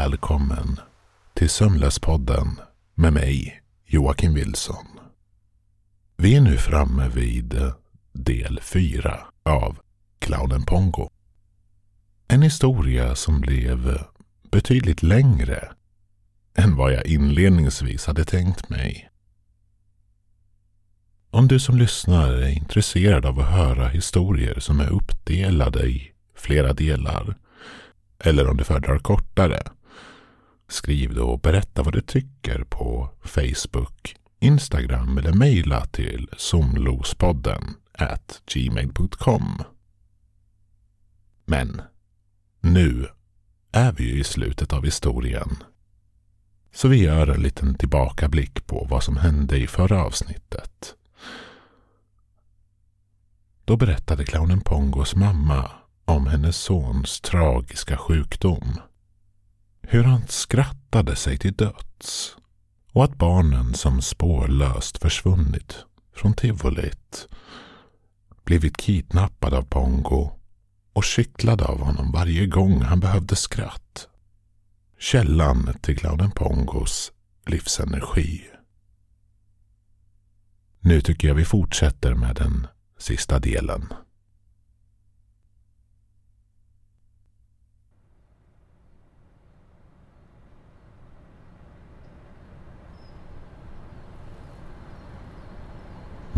Välkommen till Sömnlöspodden med mig, Joakim Wilson. Vi är nu framme vid del fyra av Clownen Pongo. En historia som blev betydligt längre än vad jag inledningsvis hade tänkt mig. Om du som lyssnar är intresserad av att höra historier som är uppdelade i flera delar eller om du föredrar kortare, skriv då och berätta vad du tycker på Facebook, Instagram eller mejla till somlospodden at gmail.com. Men nu är vi ju i slutet av historien. Så vi gör en liten tillbakablick på vad som hände i förra avsnittet. Då berättade clownen Pongos mamma om hennes sons tragiska sjukdom. Hur han skrattade sig till döds och att barnen som spårlöst försvunnit från tivolit blivit kidnappade av Pongo och kycklade av honom varje gång han behövde skratt. Källan till Glauden Pongos livsenergi. Nu tycker jag vi fortsätter med den sista delen.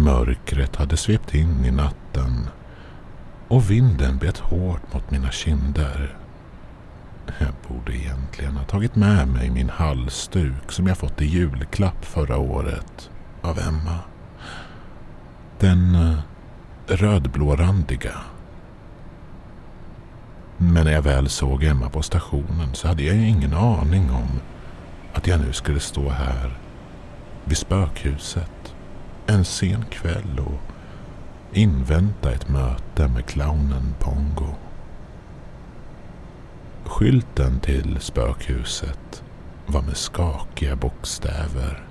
Mörkret hade svept in i natten och vinden bet hårt mot mina kinder. Jag borde egentligen ha tagit med mig min halsduk som jag fått i julklapp förra året av Emma. Den eh, rödblårandiga. Men när jag väl såg Emma på stationen så hade jag ingen aning om att jag nu skulle stå här vid spökhuset en sen kväll och invänta ett möte med clownen Pongo. Skylten till spökhuset var med skakiga bokstäver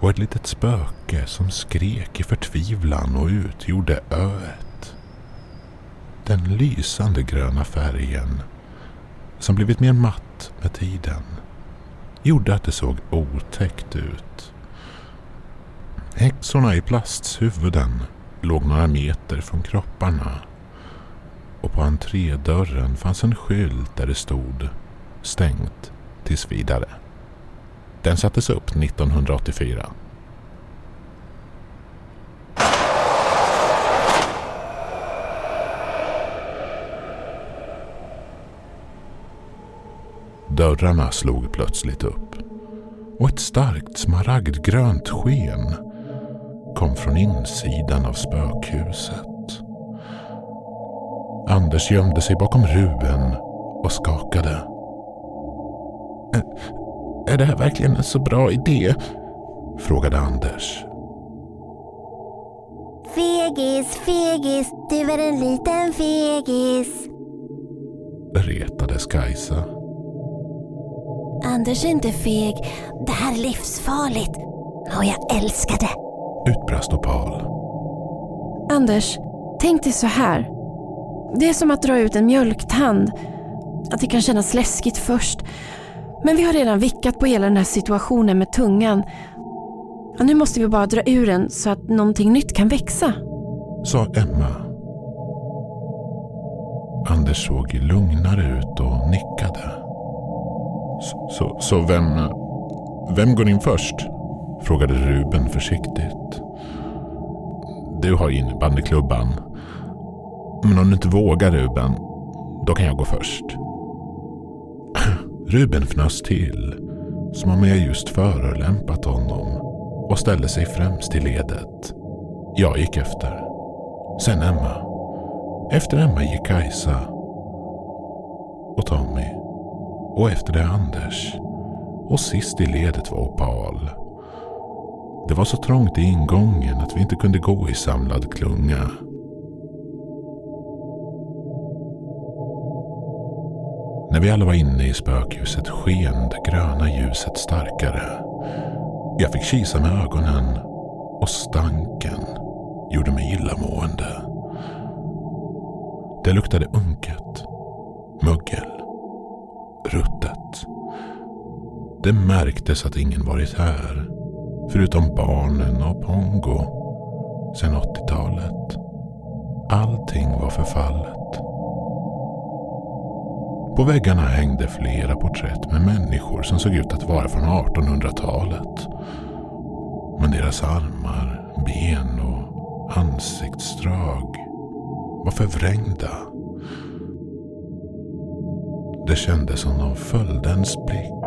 och ett litet spöke som skrek i förtvivlan och utgjorde öet. Den lysande gröna färgen, som blivit mer matt med tiden, gjorde att det såg otäckt ut. Häxorna i plasthuvuden låg några meter från kropparna och på entrédörren fanns en skylt där det stod stängt tills vidare. Den sattes upp 1984. Dörrarna slog plötsligt upp och ett starkt smaragdgrönt sken kom från insidan av spökhuset. Anders gömde sig bakom Ruben och skakade. Är det här verkligen en så bra idé? frågade Anders. Fegis, fegis, du är en liten fegis. Retades Kajsa. Anders är inte feg. Det här är livsfarligt. Och jag älskar det. Utbrast Opal. Anders, tänk dig så här. Det är som att dra ut en mjölktand. Att det kan kännas läskigt först. Men vi har redan vickat på hela den här situationen med tungan. Och nu måste vi bara dra ur den så att någonting nytt kan växa. Sa Emma. Anders såg lugnare ut och nickade. Så, så, så vem, vem går in först? Frågade Ruben försiktigt. Du har innebandyklubban. Men om du inte vågar Ruben, då kan jag gå först. Ruben fnös till, som om jag just förolämpat honom och ställde sig främst i ledet. Jag gick efter. Sen Emma. Efter Emma gick Kajsa och Tommy. Och efter det Anders. Och sist i ledet var Opal. Det var så trångt i ingången att vi inte kunde gå i samlad klunga. När vi alla var inne i spökhuset sken det gröna ljuset starkare. Jag fick kisa med ögonen och stanken gjorde mig illamående. Det luktade unket, mögel Ruttet. Det märktes att ingen varit här. Förutom barnen och Pongo. sen 80-talet. Allting var förfallet. På väggarna hängde flera porträtt med människor som såg ut att vara från 1800-talet. Men deras armar, ben och ansiktsdrag var förvrängda. Det kändes som de följde ens blick.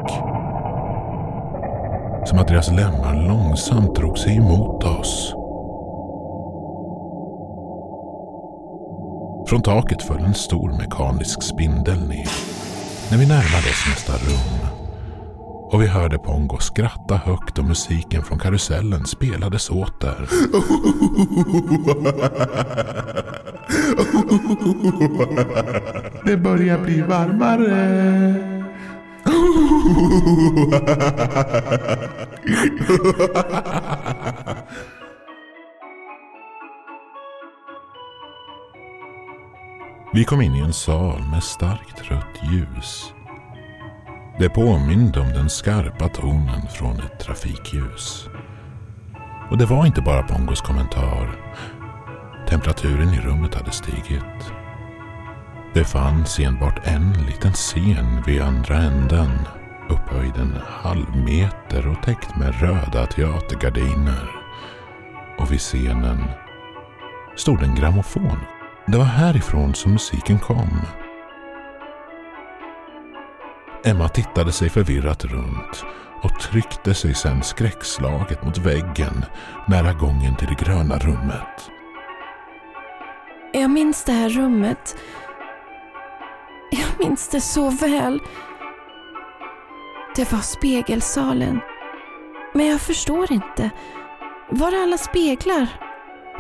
Som att deras lemmar långsamt drog sig emot oss. Från taket föll en stor mekanisk spindel ner när vi närmade oss nästa rum. Och vi hörde Pongo skratta högt och musiken från karusellen spelades åter. Det börjar bli varmare. Vi kom in i en sal med starkt rött ljus. Det påminde om den skarpa tonen från ett trafikljus. Och det var inte bara Pongos kommentar. Temperaturen i rummet hade stigit. Det fanns enbart en liten scen vid andra änden, upphöjd en halv meter och täckt med röda teatergardiner. Och vid scenen stod en grammofon. Det var härifrån som musiken kom. Emma tittade sig förvirrat runt och tryckte sig sedan skräckslaget mot väggen nära gången till det gröna rummet. Jag minns det här rummet. Minns det så väl. Det var spegelsalen. Men jag förstår inte. Var är alla speglar?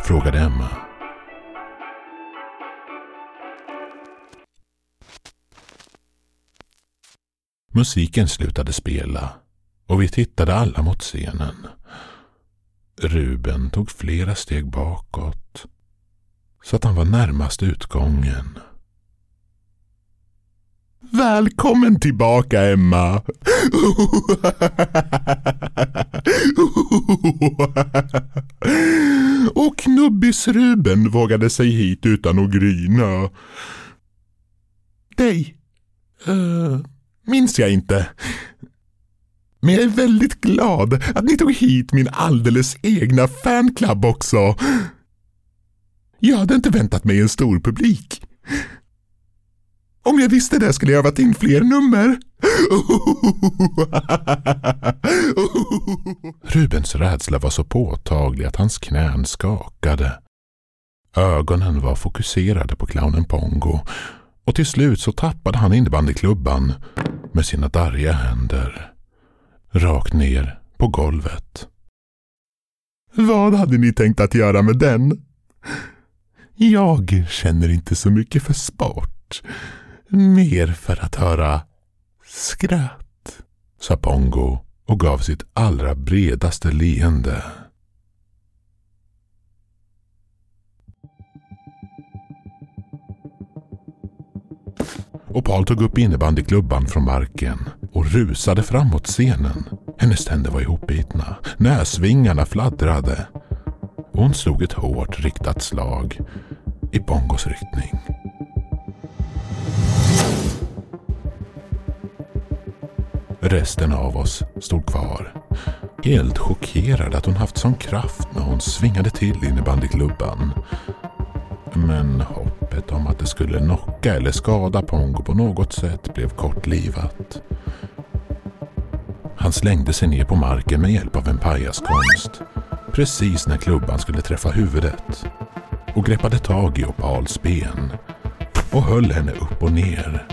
Frågade Emma. Musiken slutade spela och vi tittade alla mot scenen. Ruben tog flera steg bakåt så att han var närmast utgången. Välkommen tillbaka Emma! Och knubbis Ruben vågade sig hit utan att gryna. Dig uh, minns jag inte. Men jag är väldigt glad att ni tog hit min alldeles egna fanclub också. Jag hade inte väntat mig en stor publik. Om jag visste det skulle jag ha varit in fler nummer. Rubens rädsla var så påtaglig att hans knän skakade. Ögonen var fokuserade på clownen Pongo och till slut så tappade han innebandyklubban med sina darriga händer. Rakt ner på golvet. Vad hade ni tänkt att göra med den? Jag känner inte så mycket för sport. Mer för att höra skratt, sa Pongo och gav sitt allra bredaste leende. Och Paul tog upp innebandyklubban från marken och rusade framåt scenen. Hennes tänder var ihopbitna, näsvingarna fladdrade. Hon slog ett hårt riktat slag i Pongos riktning. Resten av oss stod kvar. Helt chockerade att hon haft sån kraft när hon svingade till innebandyklubban. Men hoppet om att det skulle knocka eller skada Pongo på något sätt blev kortlivat. Han slängde sig ner på marken med hjälp av en pajaskonst. Precis när klubban skulle träffa huvudet. Och greppade tag i Opals ben. Och höll henne upp och ner.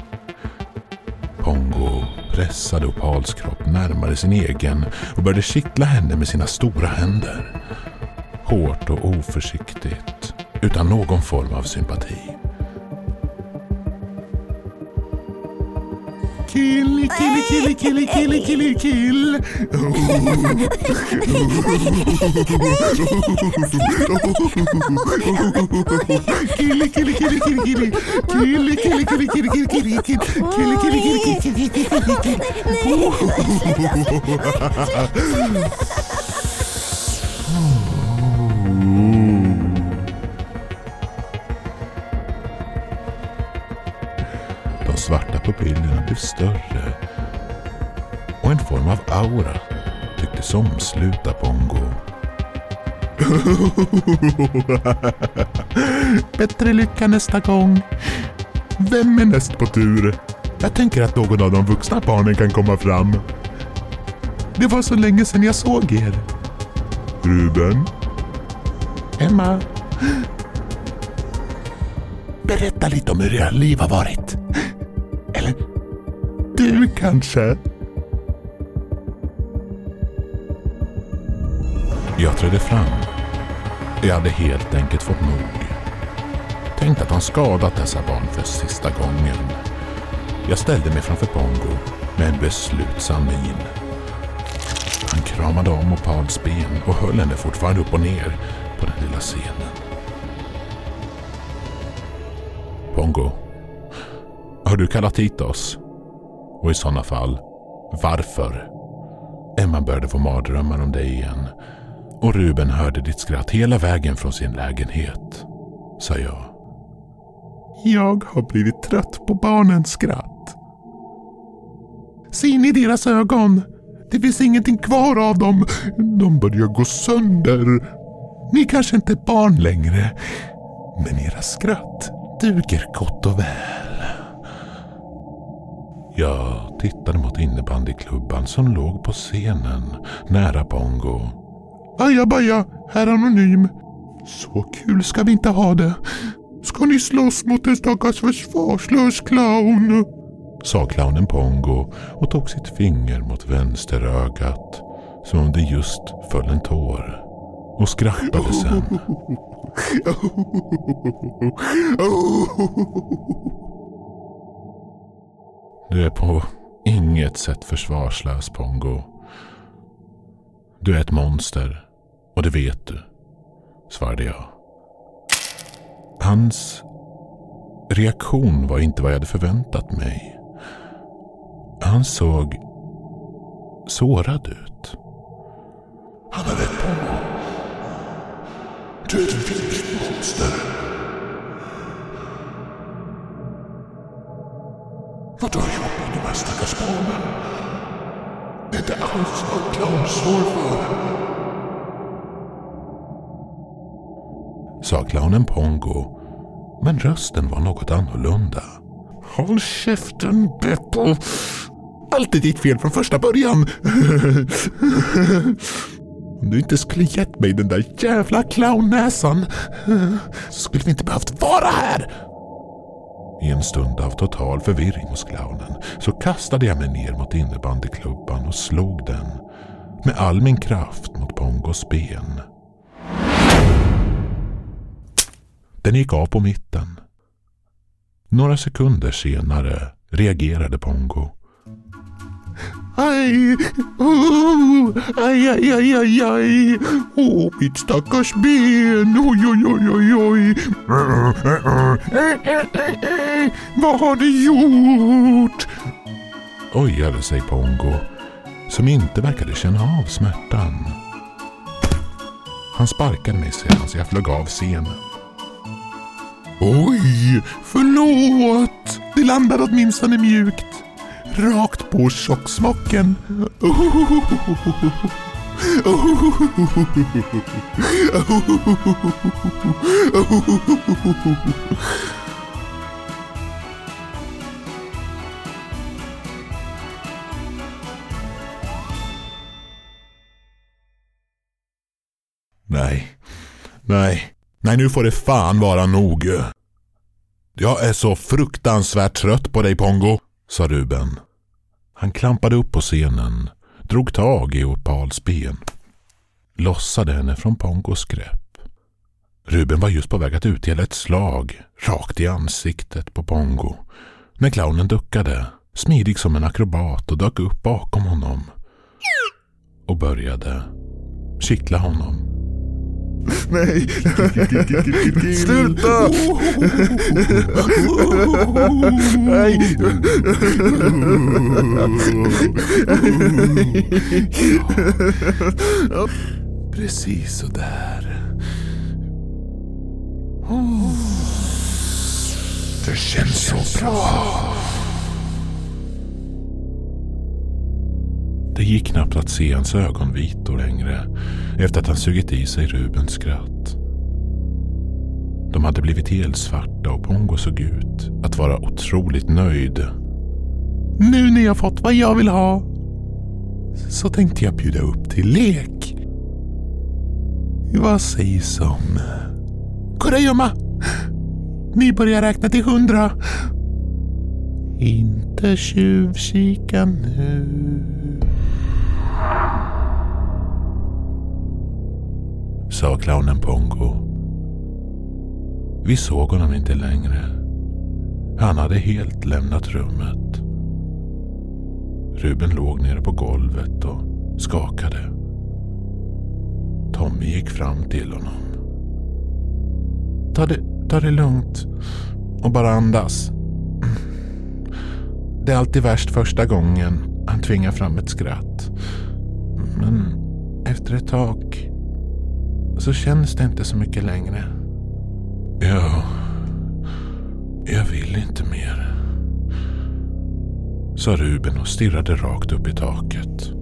Pongo pressade Opals kropp närmare sin egen och började kittla henne med sina stora händer. Hårt och oförsiktigt, utan någon form av sympati. Kill, kill, kill, kill, kill, kill, kill. Kill, kill, kill, kill, kill. Kill, kill, kill, kill, kill, kill, kill. Kill, kill, kill, kill, kill, kill, kill, kill. De pupillerna blev större och en form av aura tycktes omsluta Pongo. Bättre lycka nästa gång. Vem är näst på tur? Jag tänker att någon av de vuxna barnen kan komma fram. Det var så länge sedan jag såg er. Ruben? Emma? Berätta lite om hur era liv har varit. Kanske? Jag trädde fram. Jag hade helt enkelt fått nog. Tänkt att han skadat dessa barn för sista gången. Jag ställde mig framför Pongo med en beslutsam min. Han kramade om Opals ben och höll henne fortfarande upp och ner på den lilla scenen. Pongo, har du kallat hit oss? Och i sådana fall, varför? Emma började få mardrömmar om dig igen och Ruben hörde ditt skratt hela vägen från sin lägenhet, sa jag. Jag har blivit trött på barnens skratt. Se in i deras ögon. Det finns ingenting kvar av dem. De börjar gå sönder. Ni kanske inte är barn längre, men era skratt duger gott och väl. Jag tittade mot innebandyklubban som låg på scenen nära Bongo. Ajabaja, herr Anonym. Så kul ska vi inte ha det. Ska ni slåss mot en stackars försvarslös clown? Sa clownen Pongo och tog sitt finger mot vänsterögat som om det just föll en tår och skrattade sen. Du är på inget sätt försvarslös Pongo. Du är ett monster och det vet du, svarade jag. Hans reaktion var inte vad jag hade förväntat mig. Han såg sårad ut. Han har rätt Pongo. Du är ett vilt monster. Vadå jobbar de här stackars barnen. Det är inte alls vad clown står för. Sa clownen Pongo, men rösten var något annorlunda. Håll käften Beppo! Allt är ditt fel från första början. Om du inte skulle gett mig den där jävla clownnäsan så skulle vi inte behövt vara här. I en stund av total förvirring hos clownen så kastade jag mig ner mot innebandyklubban och slog den med all min kraft mot Pongos ben. Den gick av på mitten. Några sekunder senare reagerade Pongo. Aj! Oh, aj, aj, aj, aj, aj! Åh, oh, mitt stackars ben! Oj, oj, oj, oj, oj! Vad har du gjort? Ojade sig Pongo, som inte verkade känna av smärtan. Han sparkade mig sedan så jag flög av scenen. Oj, förlåt! Det landade åtminstone mjukt. Rakt på tjocksmocken. Nej, nej, nej nu får det fan vara nog. Jag är så fruktansvärt trött på dig Pongo, sa Ruben. Han klampade upp på scenen, drog tag i Opals ben, lossade henne från Pongos grepp. Ruben var just på väg att utdela ett slag rakt i ansiktet på Pongo när clownen duckade smidig som en akrobat och dök upp bakom honom och började kittla honom. Nej! Sluta! Nej! Precis så där. Det känns så bra. Det gick knappt att se hans ögonvitor längre efter att han sugit i sig Rubens skratt. De hade blivit helt svarta och Pongo såg ut att vara otroligt nöjd. Nu när jag fått vad jag vill ha så tänkte jag bjuda upp till lek. Vad sägs om... Kurragömma! Ni börjar räkna till hundra. Inte tjuvkika nu. Sa clownen Pongo. Vi såg honom inte längre. Han hade helt lämnat rummet. Ruben låg nere på golvet och skakade. Tommy gick fram till honom. Ta det, ta det lugnt och bara andas. Det är alltid värst första gången han tvingar fram ett skratt. Men efter ett tag så känns det inte så mycket längre. Ja, jag vill inte mer. Sa Ruben och stirrade rakt upp i taket.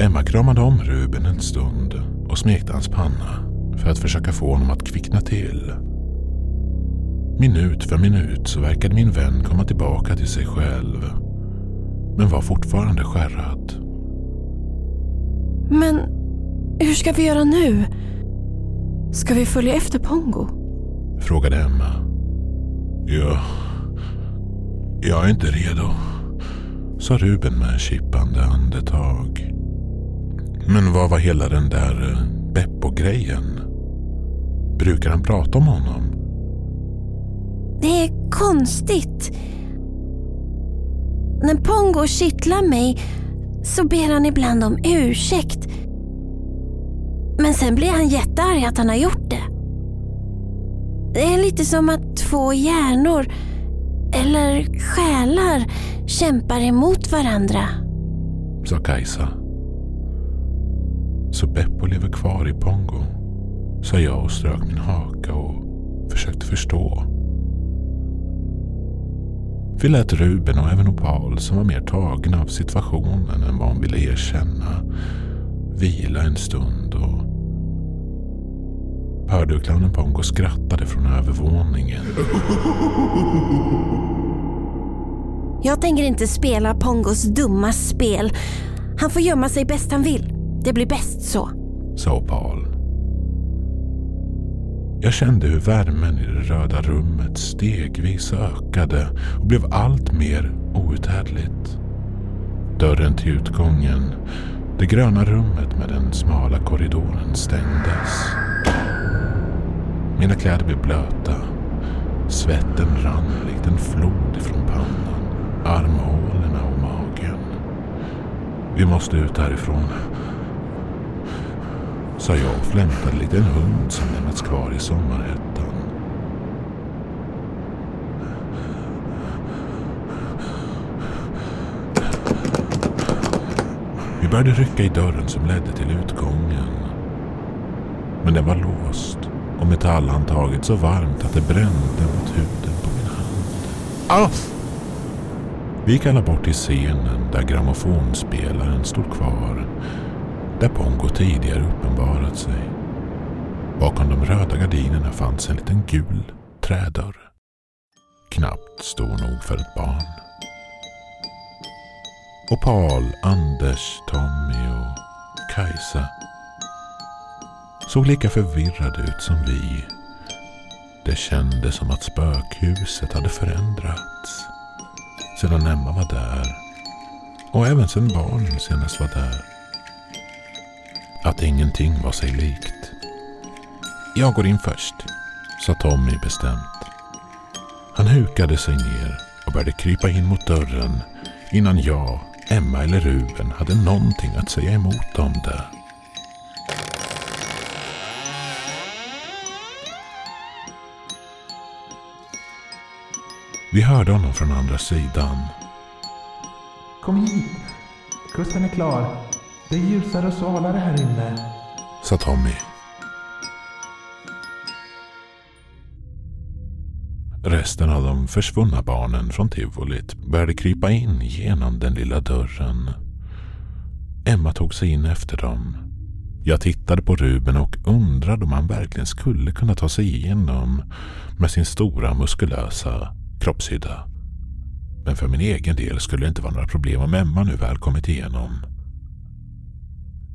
Emma kramade om Ruben en stund och smekte hans panna för att försöka få honom att kvickna till. Minut för minut så verkade min vän komma tillbaka till sig själv. Men var fortfarande skärrad. Men hur ska vi göra nu? Ska vi följa efter Pongo? Frågade Emma. Ja, jag är inte redo. Sa Ruben med kippande andetag. Men vad var hela den där eh, Beppo-grejen? Brukar han prata om honom? Det är konstigt. När Pongo kittlar mig så ber han ibland om ursäkt. Men sen blir han jättearg att han har gjort det. Det är lite som att två hjärnor, eller själar, kämpar emot varandra. Sa Kajsa. Så Beppo lever kvar i Pongo? Sa jag och strök min haka och försökte förstå. Vi lät Ruben och även Opal, som var mer tagna av situationen än vad hon ville erkänna, vila en stund och hörde hur clownen Pongo skrattade från övervåningen. Jag tänker inte spela Pongos dumma spel. Han får gömma sig bäst han vill. Det blir bäst så. Sa Opal. Jag kände hur värmen i det röda rummet stegvis ökade och blev allt mer outhärdligt. Dörren till utgången, det gröna rummet med den smala korridoren stängdes. Mina kläder blev blöta. Svetten rann likt en flod ifrån pannan, armhålorna och magen. Vi måste ut härifrån. Sa jag och flämtade likt en hund som lämnats kvar i sommarhettan. Vi började rycka i dörren som ledde till utgången. Men den var låst och metallhandtaget så varmt att det brände mot huden på min hand. Ah! Vi gick alla bort till scenen där grammofonspelaren stod kvar. Där Pongo tidigare uppenbarat sig. Bakom de röda gardinerna fanns en liten gul trädörr. Knappt stor nog för ett barn. Och Paul, Anders, Tommy och Kajsa såg lika förvirrade ut som vi. Det kändes som att spökhuset hade förändrats. Sedan Emma var där. Och även sedan barnen senast var där. Att ingenting var sig likt. Jag går in först, sa Tommy bestämt. Han hukade sig ner och började krypa in mot dörren innan jag, Emma eller Ruben hade någonting att säga emot om det. Vi hörde honom från andra sidan. Kom hit! Kusten är klar. Det är ljusare och svalare här inne. Sa Tommy. Resten av de försvunna barnen från tivolit började krypa in genom den lilla dörren. Emma tog sig in efter dem. Jag tittade på Ruben och undrade om han verkligen skulle kunna ta sig igenom med sin stora muskulösa kroppshydda. Men för min egen del skulle det inte vara några problem om Emma nu väl kommit igenom.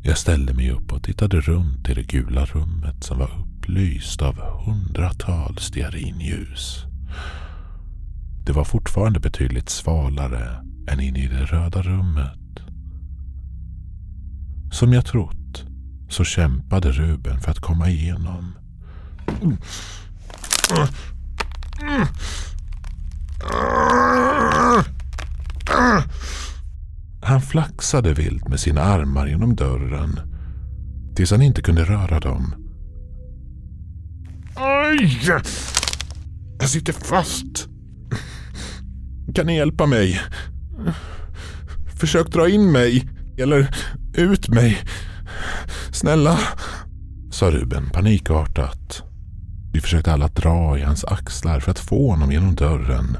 Jag ställde mig upp och tittade runt i det gula rummet som var upplyst av hundratals stearinljus. Det var fortfarande betydligt svalare än inne i det röda rummet. Som jag trott så kämpade Ruben för att komma igenom. Han flaxade vilt med sina armar genom dörren tills han inte kunde röra dem. Aj! Jag sitter fast. Kan ni hjälpa mig? Försök dra in mig. Eller ut mig. Snälla. Sa Ruben panikartat. Vi försökte alla dra i hans axlar för att få honom genom dörren.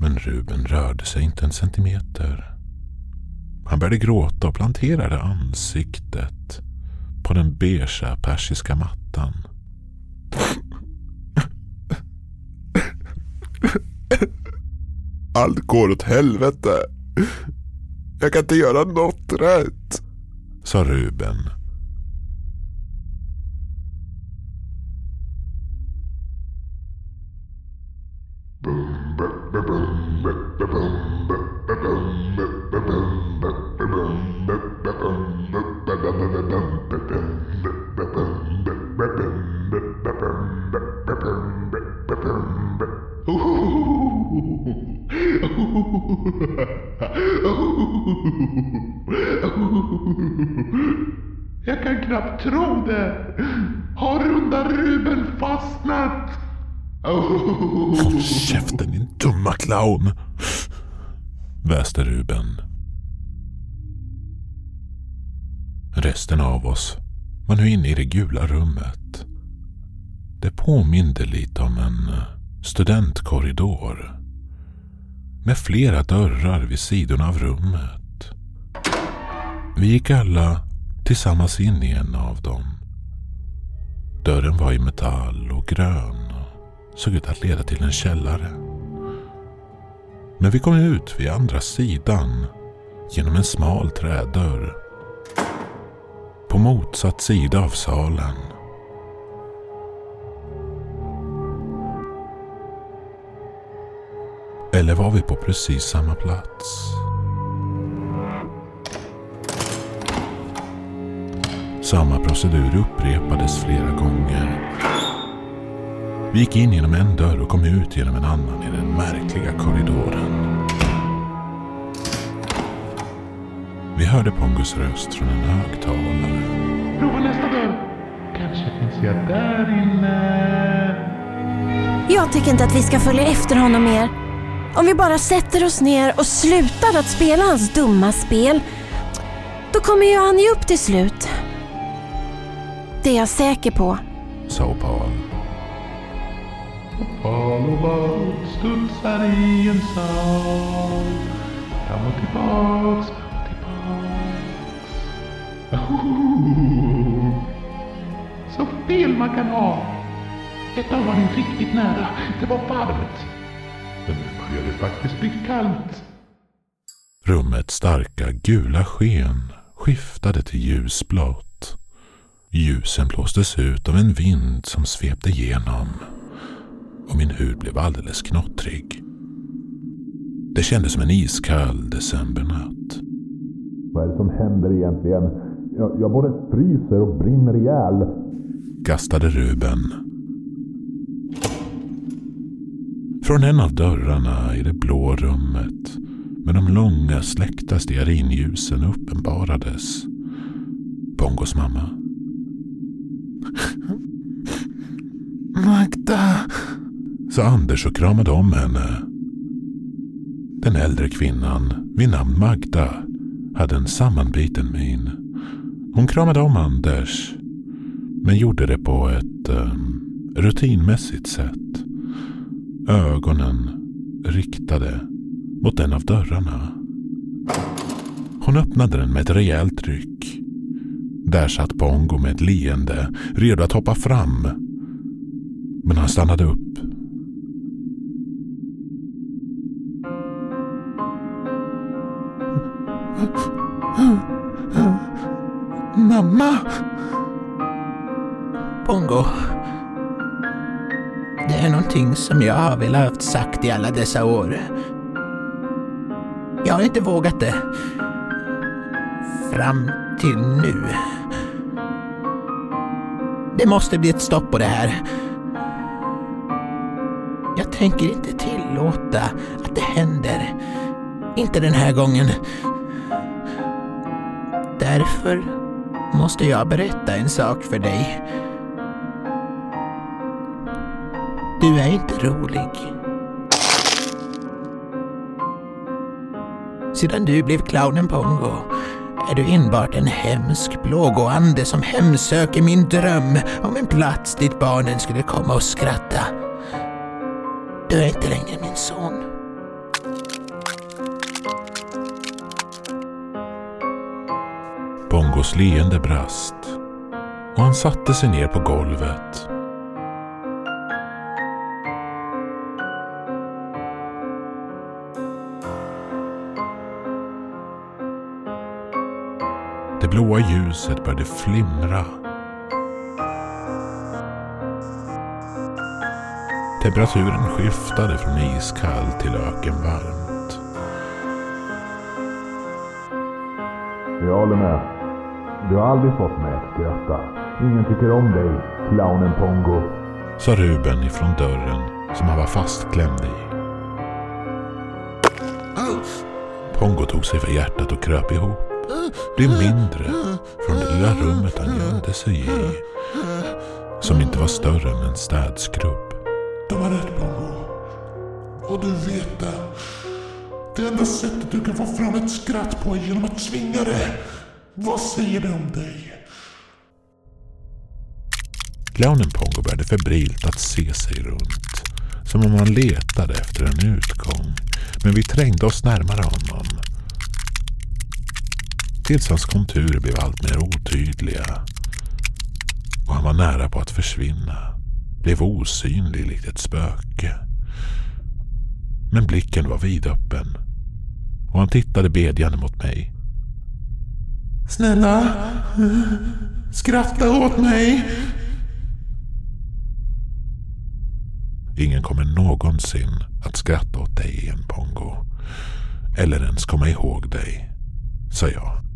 Men Ruben rörde sig inte en centimeter. Han började gråta och planterade ansiktet på den beiga persiska mattan. Allt går åt helvete. Jag kan inte göra något rätt. Sa Ruben. Tro det. Har runda Ruben fastnat? Håll käften din dumma clown! Väste Ruben. Resten av oss var nu inne i det gula rummet. Det påminde lite om en eh, studentkorridor. Med flera dörrar vid sidorna av rummet. Vi gick alla tillsammans in i en av dem. Dörren var i metall och grön och såg ut att leda till en källare. Men vi kom ut vid andra sidan genom en smal trädörr. På motsatt sida av salen. Eller var vi på precis samma plats? Samma procedur upprepades flera gånger. Vi gick in genom en dörr och kom ut genom en annan i den märkliga korridoren. Vi hörde Pongus röst från en högtalare. Prova nästa dörr. Kanske finns jag där inne. Jag tycker inte att vi ska följa efter honom mer. Om vi bara sätter oss ner och slutar att spela hans dumma spel, då kommer ju han ge upp till slut. Det är jag säker på. Sa Opal. Opal och bad studsar i en sal. Fram och tillbaks, fram och tillbaks. Oh, så fel man kan ha. Ett har varit riktigt nära. Det var varvet. Men nu börjar det faktiskt bli kallt. Rummets starka gula sken skiftade till ljusblått. Ljusen blåstes ut av en vind som svepte igenom och min hud blev alldeles knottrig. Det kändes som en iskall decembernatt. Vad är det som händer egentligen? Jag, jag både fryser och brinner ihjäl. Gastade Ruben. Från en av dörrarna i det blå rummet med de långa släckta stearinljusen uppenbarades Bongos mamma. Magda! sa Anders och kramade om henne. Den äldre kvinnan vid namn Magda hade en sammanbiten min. Hon kramade om Anders men gjorde det på ett um, rutinmässigt sätt. Ögonen riktade mot en av dörrarna. Hon öppnade den med ett rejält ryck. Där satt Pongo med ett leende, redo att hoppa fram. Men han stannade upp. Mamma! Pongo? Det är någonting som jag har velat haft sagt i alla dessa år. Jag har inte vågat det. Fram till nu. Det måste bli ett stopp på det här. Jag tänker inte tillåta att det händer. Inte den här gången. Därför måste jag berätta en sak för dig. Du är inte rolig. Sedan du blev clownen Pongo är du enbart en hemsk plågoande som hemsöker min dröm om en plats dit barnen skulle komma och skratta. Du är inte längre min son. Bongos leende brast och han satte sig ner på golvet. Blåa ljuset började flimra. Temperaturen skiftade från iskall till ökenvarmt. Jag håller med. Du har aldrig fått mig att skratta. Ingen tycker om dig, clownen Pongo. sa Ruben ifrån dörren som han var fastklämd i. Pongo tog sig för hjärtat och kröp ihop. Blev mindre från det lilla rummet han gömde sig i. Som inte var större än en städskrubb. De har rätt Bongo. Och du vet det. Det enda sättet du kan få fram ett skratt på är genom att svinga det. Vad säger det om dig? Clownen Pongo började febrilt att se sig runt. Som om han letade efter en utgång. Men vi trängde oss närmare honom. Tills hans konturer blev allt mer otydliga. Och han var nära på att försvinna. Blev osynlig likt ett spöke. Men blicken var vidöppen. Och han tittade bedjande mot mig. Snälla, skratta åt mig. Ingen kommer någonsin att skratta åt dig igen, Pongo. Eller ens komma ihåg dig, sa jag.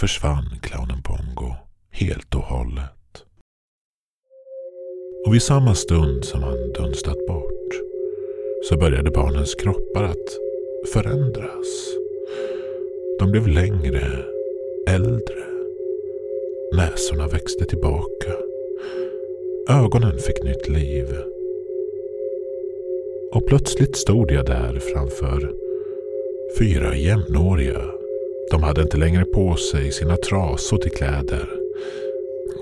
Försvann clownen Pongo helt och hållet. Och vid samma stund som han dunstat bort så började barnens kroppar att förändras. De blev längre, äldre. Näsorna växte tillbaka. Ögonen fick nytt liv. Och plötsligt stod jag där framför fyra jämnåriga. De hade inte längre på sig sina trasor till kläder.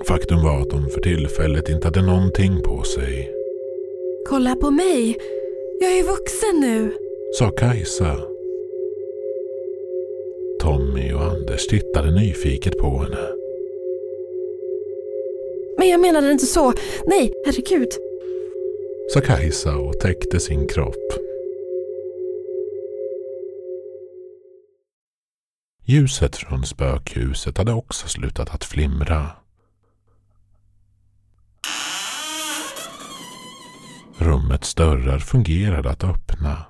Faktum var att de för tillfället inte hade någonting på sig, Kolla på mig. Jag är vuxen nu. sa Kajsa. Tommy och Anders tittade nyfiket på henne. Men jag menade inte så. Nej, herregud. sa Kajsa och täckte sin kropp. Ljuset från spökhuset hade också slutat att flimra. Rummets dörrar fungerade att öppna.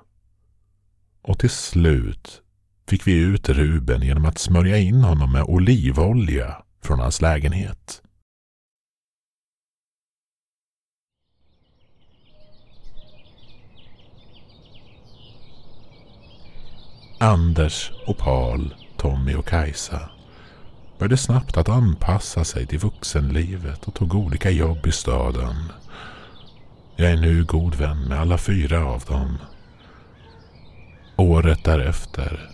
Och till slut fick vi ut Ruben genom att smörja in honom med olivolja från hans lägenhet. Anders och Paul, Tommy och Kajsa började snabbt att anpassa sig till vuxenlivet och tog olika jobb i staden. Jag är nu god vän med alla fyra av dem. Året därefter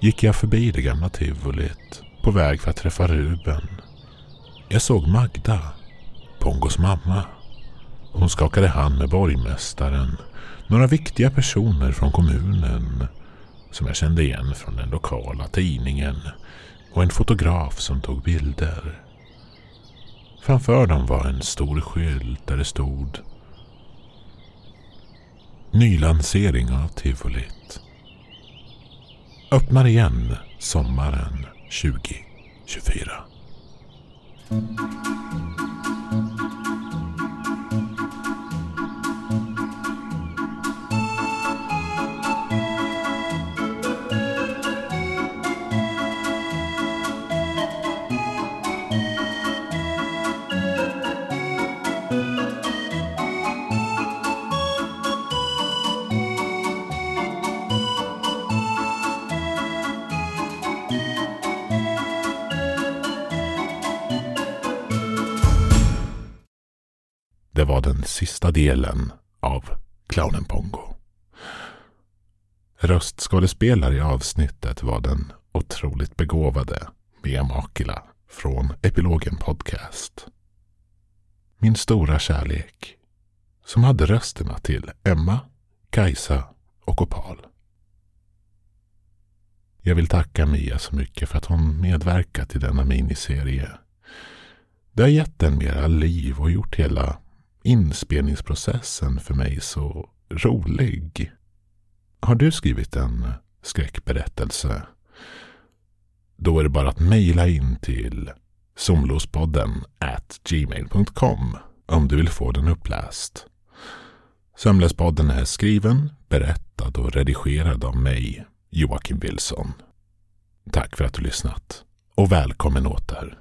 gick jag förbi det gamla tivolit på väg för att träffa Ruben. Jag såg Magda, Pongos mamma. Hon skakade hand med borgmästaren, några viktiga personer från kommunen som jag kände igen från den lokala tidningen och en fotograf som tog bilder. Framför dem var en stor skylt där det stod Nylansering av tivolit. Öppnar igen sommaren 2024. Sista delen av Clownen Pongo. Röstskådespelare i avsnittet var den otroligt begåvade Mia Makila från Epilogen Podcast. Min stora kärlek som hade rösterna till Emma, Kajsa och Opal. Jag vill tacka Mia så mycket för att hon medverkat i denna miniserie. Det har gett den mera liv och gjort hela inspelningsprocessen för mig så rolig. Har du skrivit en skräckberättelse? Då är det bara att mejla in till somlospodden at gmail.com om du vill få den uppläst. Sömnlöspodden är skriven, berättad och redigerad av mig, Joakim Wilson. Tack för att du lyssnat och välkommen åter.